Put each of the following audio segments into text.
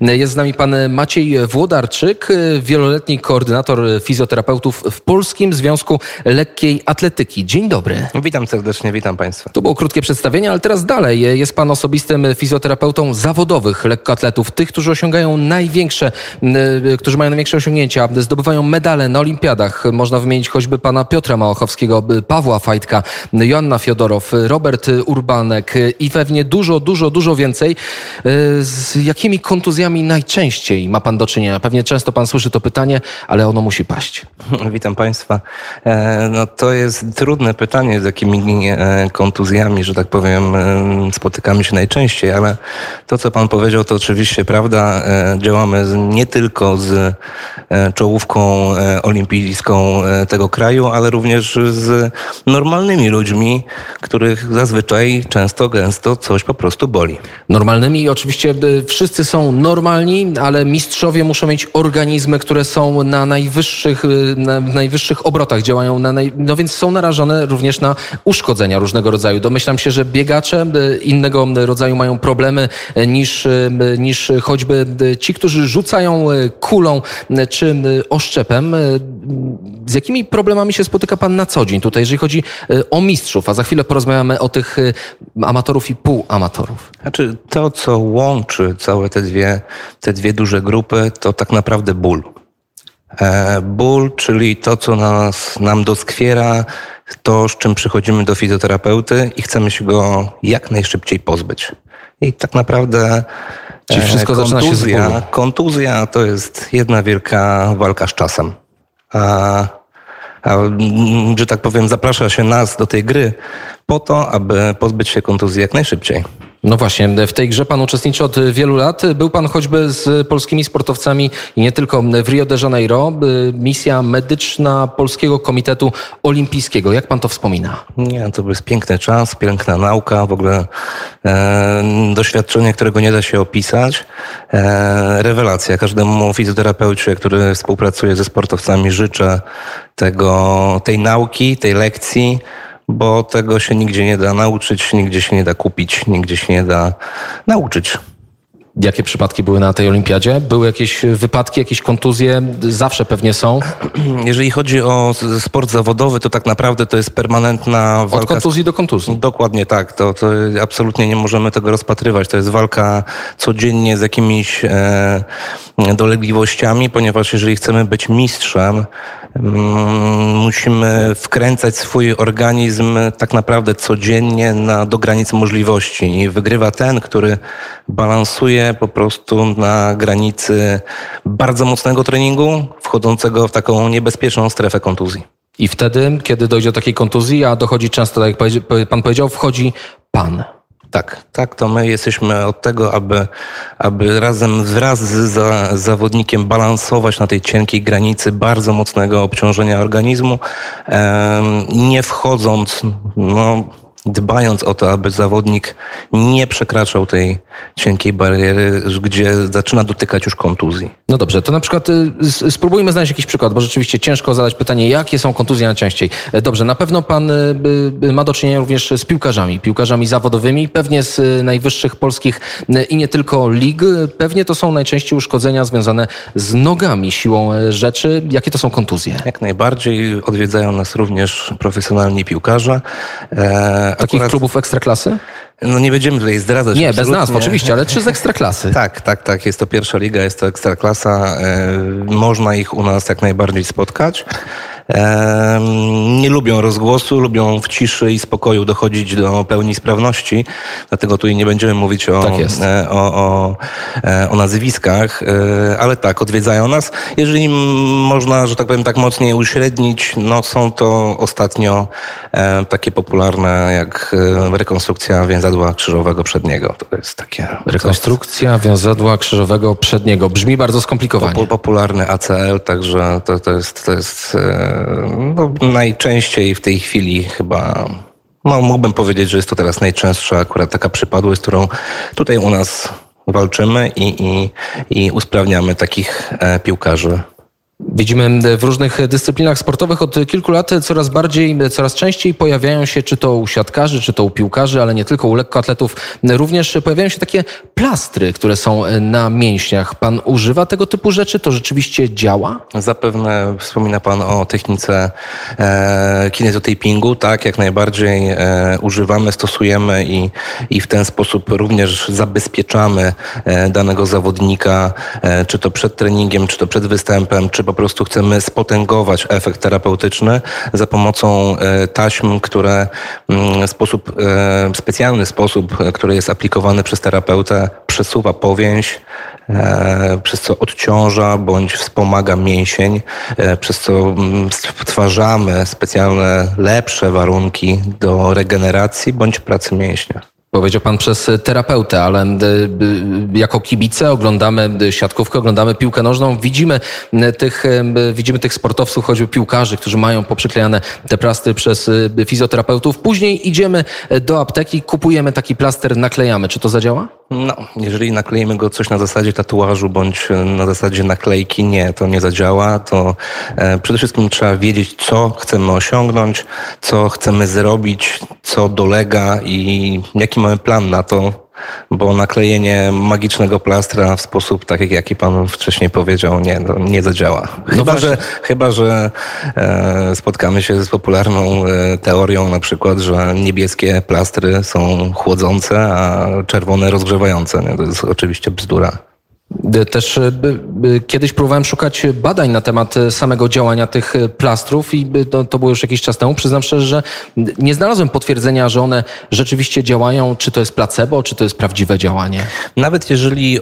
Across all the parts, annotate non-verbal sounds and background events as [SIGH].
Jest z nami pan Maciej Włodarczyk, wieloletni koordynator fizjoterapeutów w Polskim Związku Lekkiej Atletyki. Dzień dobry. Witam serdecznie, witam Państwa. To było krótkie przedstawienie, ale teraz dalej. Jest pan osobistym fizjoterapeutą zawodowych lekkoatletów, tych, którzy osiągają największe, którzy mają największe osiągnięcia, zdobywają medale na olimpiadach. Można wymienić choćby pana Piotra Małachowskiego, Pawła Fajtka, Joanna Fiodorow, Robert Urbanek i pewnie dużo, dużo, dużo więcej. Z jakimi kontuzjami najczęściej ma Pan do czynienia? Pewnie często Pan słyszy to pytanie, ale ono musi paść. [LAUGHS] Witam Państwa. E, no to jest trudne pytanie, z jakimi e, kontuzjami, że tak powiem, e, spotykamy się najczęściej, ale to, co Pan powiedział, to oczywiście prawda. Działamy nie tylko z czołówką olimpijską tego kraju, ale również z normalnymi ludźmi, których zazwyczaj często, gęsto coś po prostu boli. Normalnymi i oczywiście wszyscy są normalni normalni, ale mistrzowie muszą mieć organizmy, które są na najwyższych, y, na najwyższych obrotach, działają na naj... no więc są narażone również na uszkodzenia różnego rodzaju. Domyślam się, że biegacze y, innego rodzaju mają problemy y, niż, niż choćby ci, którzy rzucają kulą czy oszczepem. Z jakimi problemami się spotyka Pan na co dzień tutaj, jeżeli chodzi o mistrzów, a za chwilę porozmawiamy o tych amatorów i półamatorów? Znaczy to, co łączy całe te dwie te dwie duże grupy, to tak naprawdę ból. E, ból, czyli to, co nas, nam doskwiera, to, z czym przychodzimy do fizjoterapeuty i chcemy się go jak najszybciej pozbyć. I tak naprawdę Czyli wszystko kontuzja, zaczyna się z kontuzja to jest jedna wielka walka z czasem. A, że tak powiem, zaprasza się nas do tej gry po to, aby pozbyć się kontuzji jak najszybciej. No właśnie, w tej grze pan uczestniczy od wielu lat. Był pan choćby z polskimi sportowcami i nie tylko w Rio de Janeiro. Misja medyczna Polskiego Komitetu Olimpijskiego. Jak pan to wspomina? Nie, to był piękny czas, piękna nauka, w ogóle e, doświadczenie, którego nie da się opisać. E, rewelacja. Każdemu fizjoterapeucie, który współpracuje ze sportowcami życzę tego, tej nauki, tej lekcji bo tego się nigdzie nie da nauczyć, nigdzie się nie da kupić, nigdzie się nie da nauczyć. Jakie przypadki były na tej olimpiadzie? Były jakieś wypadki, jakieś kontuzje? Zawsze pewnie są. [CLEARS THROAT] Jeżeli chodzi o sport zawodowy, to tak naprawdę to jest permanentna walka. Od kontuzji do kontuzji. Dokładnie tak. To, to absolutnie nie możemy tego rozpatrywać. To jest walka codziennie z jakimiś e, dolegliwościami, ponieważ jeżeli chcemy być mistrzem, musimy wkręcać swój organizm tak naprawdę codziennie na, do granic możliwości. I wygrywa ten, który balansuje po prostu na granicy bardzo mocnego treningu, wchodzącego w taką niebezpieczną strefę kontuzji. I wtedy, kiedy dojdzie do takiej kontuzji, a dochodzi często, tak jak pan powiedział, wchodzi pan. Tak, tak, to my jesteśmy od tego, aby, aby razem wraz z za, zawodnikiem balansować na tej cienkiej granicy bardzo mocnego obciążenia organizmu, nie wchodząc, no, dbając o to, aby zawodnik nie przekraczał tej cienkiej bariery, gdzie zaczyna dotykać już kontuzji. No dobrze, to na przykład y, spróbujmy znaleźć jakiś przykład, bo rzeczywiście ciężko zadać pytanie, jakie są kontuzje najczęściej. E, dobrze, na pewno pan y, y, ma do czynienia również z piłkarzami, piłkarzami zawodowymi, pewnie z najwyższych polskich i nie tylko lig. Pewnie to są najczęściej uszkodzenia związane z nogami siłą e, rzeczy. Jakie to są kontuzje? Jak najbardziej odwiedzają nas również profesjonalni piłkarze. Takich akurat... klubów ekstraklasy? No nie będziemy tutaj zdradzać. Nie, absolutnie. bez nazw oczywiście, ale czy z ekstraklasy? [LAUGHS] tak, tak, tak. Jest to pierwsza liga, jest to ekstraklasa. E, można ich u nas jak najbardziej spotkać nie lubią rozgłosu, lubią w ciszy i spokoju dochodzić do pełni sprawności, dlatego tu nie będziemy mówić o, tak e, o, o, e, o nazwiskach, e, ale tak, odwiedzają nas. Jeżeli można, że tak powiem, tak mocniej uśrednić, no są to ostatnio takie popularne jak rekonstrukcja więzadła krzyżowego przedniego. To jest takie... Rekonstrukcja więzadła krzyżowego przedniego. Brzmi bardzo skomplikowanie. Popularny ACL, także to, to jest, to jest no, najczęściej w tej chwili chyba no, mógłbym powiedzieć, że jest to teraz najczęstsza akurat taka przypadłość, z którą tutaj u nas walczymy i, i, i usprawniamy takich e, piłkarzy Widzimy w różnych dyscyplinach sportowych od kilku lat coraz bardziej, coraz częściej pojawiają się, czy to u siatkarzy, czy to u piłkarzy, ale nie tylko u lekkoatletów, również pojawiają się takie plastry, które są na mięśniach. Pan używa tego typu rzeczy? To rzeczywiście działa? Zapewne wspomina Pan o technice e. Tak, jak najbardziej e, używamy, stosujemy i, i w ten sposób również zabezpieczamy e, danego zawodnika, e, czy to przed treningiem, czy to przed występem, czy po prostu chcemy spotęgować efekt terapeutyczny za pomocą e, taśm, które mm, w sposób, e, specjalny sposób, który jest aplikowany przez terapeutę, przesuwa powięź, e, przez co odciąża bądź wspomaga mięsień, przez co mm, stwarzamy specjalne, lepsze warunki do regeneracji bądź pracy mięśnia. Powiedział pan przez terapeutę, ale jako kibice oglądamy siatkówkę, oglądamy piłkę nożną, widzimy tych, widzimy tych sportowców, choćby piłkarzy, którzy mają poprzyklejane te plastry przez fizjoterapeutów. Później idziemy do apteki, kupujemy taki plaster, naklejamy. Czy to zadziała? No, jeżeli nakleimy go coś na zasadzie tatuażu bądź na zasadzie naklejki, nie, to nie zadziała. To e, przede wszystkim trzeba wiedzieć, co chcemy osiągnąć, co chcemy zrobić, co dolega i jaki mamy plan na to, bo naklejenie magicznego plastra w sposób tak, jaki pan wcześniej powiedział, nie, no, nie zadziała. No chyba, no że, chyba, że e, spotkamy się z popularną e, teorią na przykład, że niebieskie plastry są chłodzące, a czerwone rozgrzewające. Nie? To jest oczywiście bzdura. Też e, kiedyś próbowałem szukać badań na temat e, samego działania tych e, plastrów i to, to, było już jakiś czas temu. Przyznam szczerze, że nie znalazłem potwierdzenia, że one rzeczywiście działają, czy to jest placebo, czy to jest prawdziwe działanie. Nawet jeżeli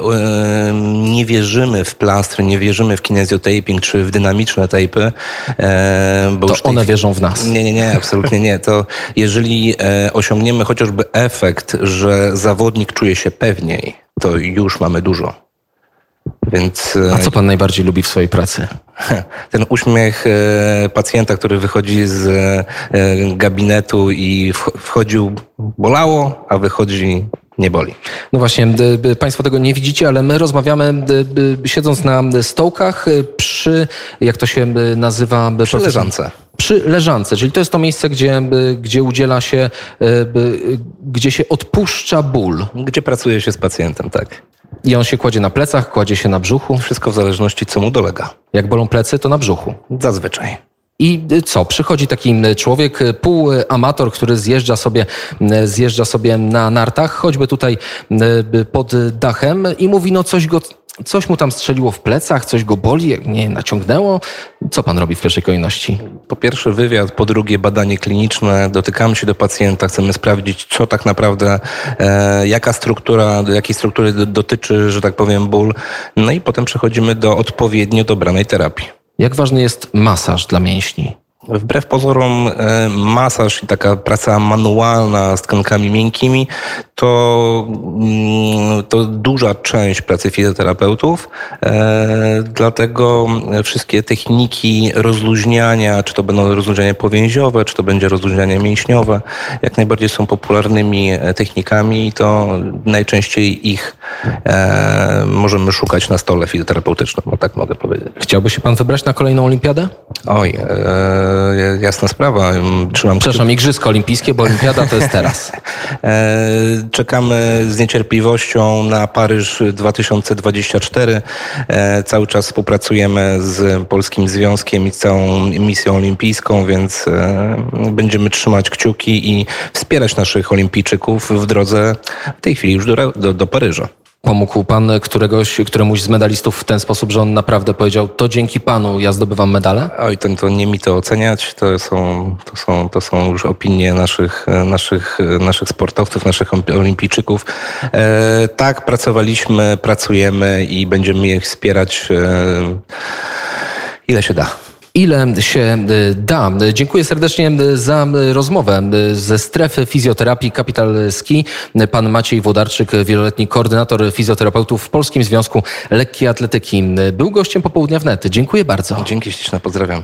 nie wierzymy w plastry, nie wierzymy w kinesiotaping, czy w dynamiczne tapy, bo to one wierzą w nas. Nie, nie, nie, absolutnie nie. To jeżeli osiągniemy chociażby efekt, że zawodnik czuje się pewniej, to już mamy dużo. Więc, A co pan najbardziej lubi w swojej pracy? [LAUGHS] Ten uśmiech e, pacjenta, który wychodzi z e, gabinetu i wchodził, bolało, a wychodzi nie boli. No właśnie, Państwo tego nie widzicie, ale my rozmawiamy siedząc na stołkach przy, jak to się nazywa? Przy leżance. Przy leżance, czyli to jest to miejsce, gdzie, gdzie udziela się, gdzie się odpuszcza ból. Gdzie pracuje się z pacjentem, tak. I on się kładzie na plecach, kładzie się na brzuchu. Wszystko w zależności, co mu dolega. Jak bolą plecy, to na brzuchu. Zazwyczaj. I co? Przychodzi taki człowiek, pół amator, który zjeżdża sobie, zjeżdża sobie na nartach, choćby tutaj pod dachem i mówi, no coś go Coś mu tam strzeliło w plecach, coś go boli, nie naciągnęło. Co pan robi w pierwszej kolejności? Po pierwsze wywiad, po drugie badanie kliniczne. Dotykamy się do pacjenta, chcemy sprawdzić, co tak naprawdę, e, jaka struktura, jakiej struktury dotyczy, że tak powiem, ból. No i potem przechodzimy do odpowiednio dobranej terapii. Jak ważny jest masaż dla mięśni? Wbrew pozorom e, masaż i taka praca manualna z tkankami miękkimi to, mm, to duża część pracy fizjoterapeutów, e, dlatego wszystkie techniki rozluźniania, czy to będą rozluźniania powięziowe, czy to będzie rozluźnianie mięśniowe, jak najbardziej są popularnymi e, technikami i to najczęściej ich możemy szukać na stole fizjoterapeutycznym, bo tak mogę powiedzieć. Chciałby się pan wybrać na kolejną olimpiadę? Oj, jasna sprawa. Trzymam Przepraszam, Igrzyska Olimpijskie, bo Olimpiada to jest teraz. [LAUGHS] E, czekamy z niecierpliwością na Paryż 2024. E, cały czas współpracujemy z Polskim Związkiem i całą misją olimpijską, więc e, będziemy trzymać kciuki i wspierać naszych olimpijczyków w drodze w tej chwili już do, do, do Paryża. Pomógł pan któregoś, któremuś z medalistów w ten sposób, że on naprawdę powiedział, to dzięki panu ja zdobywam medale? Oj, to, to nie mi to oceniać, to są, to są, to są już opinie naszych, naszych, naszych sportowców, naszych olimpijczyków. E, tak, pracowaliśmy, pracujemy i będziemy ich wspierać e, ile się da ile się y, da. Dziękuję serdecznie y, za y, rozmowę ze strefy fizjoterapii Capital Ski. Pan Maciej Wodarczyk, wieloletni koordynator fizjoterapeutów w Polskim Związku Lekkiej Atletyki. Był gościem popołudnia wnet. Dziękuję bardzo. Dzięki śliczne, pozdrawiam.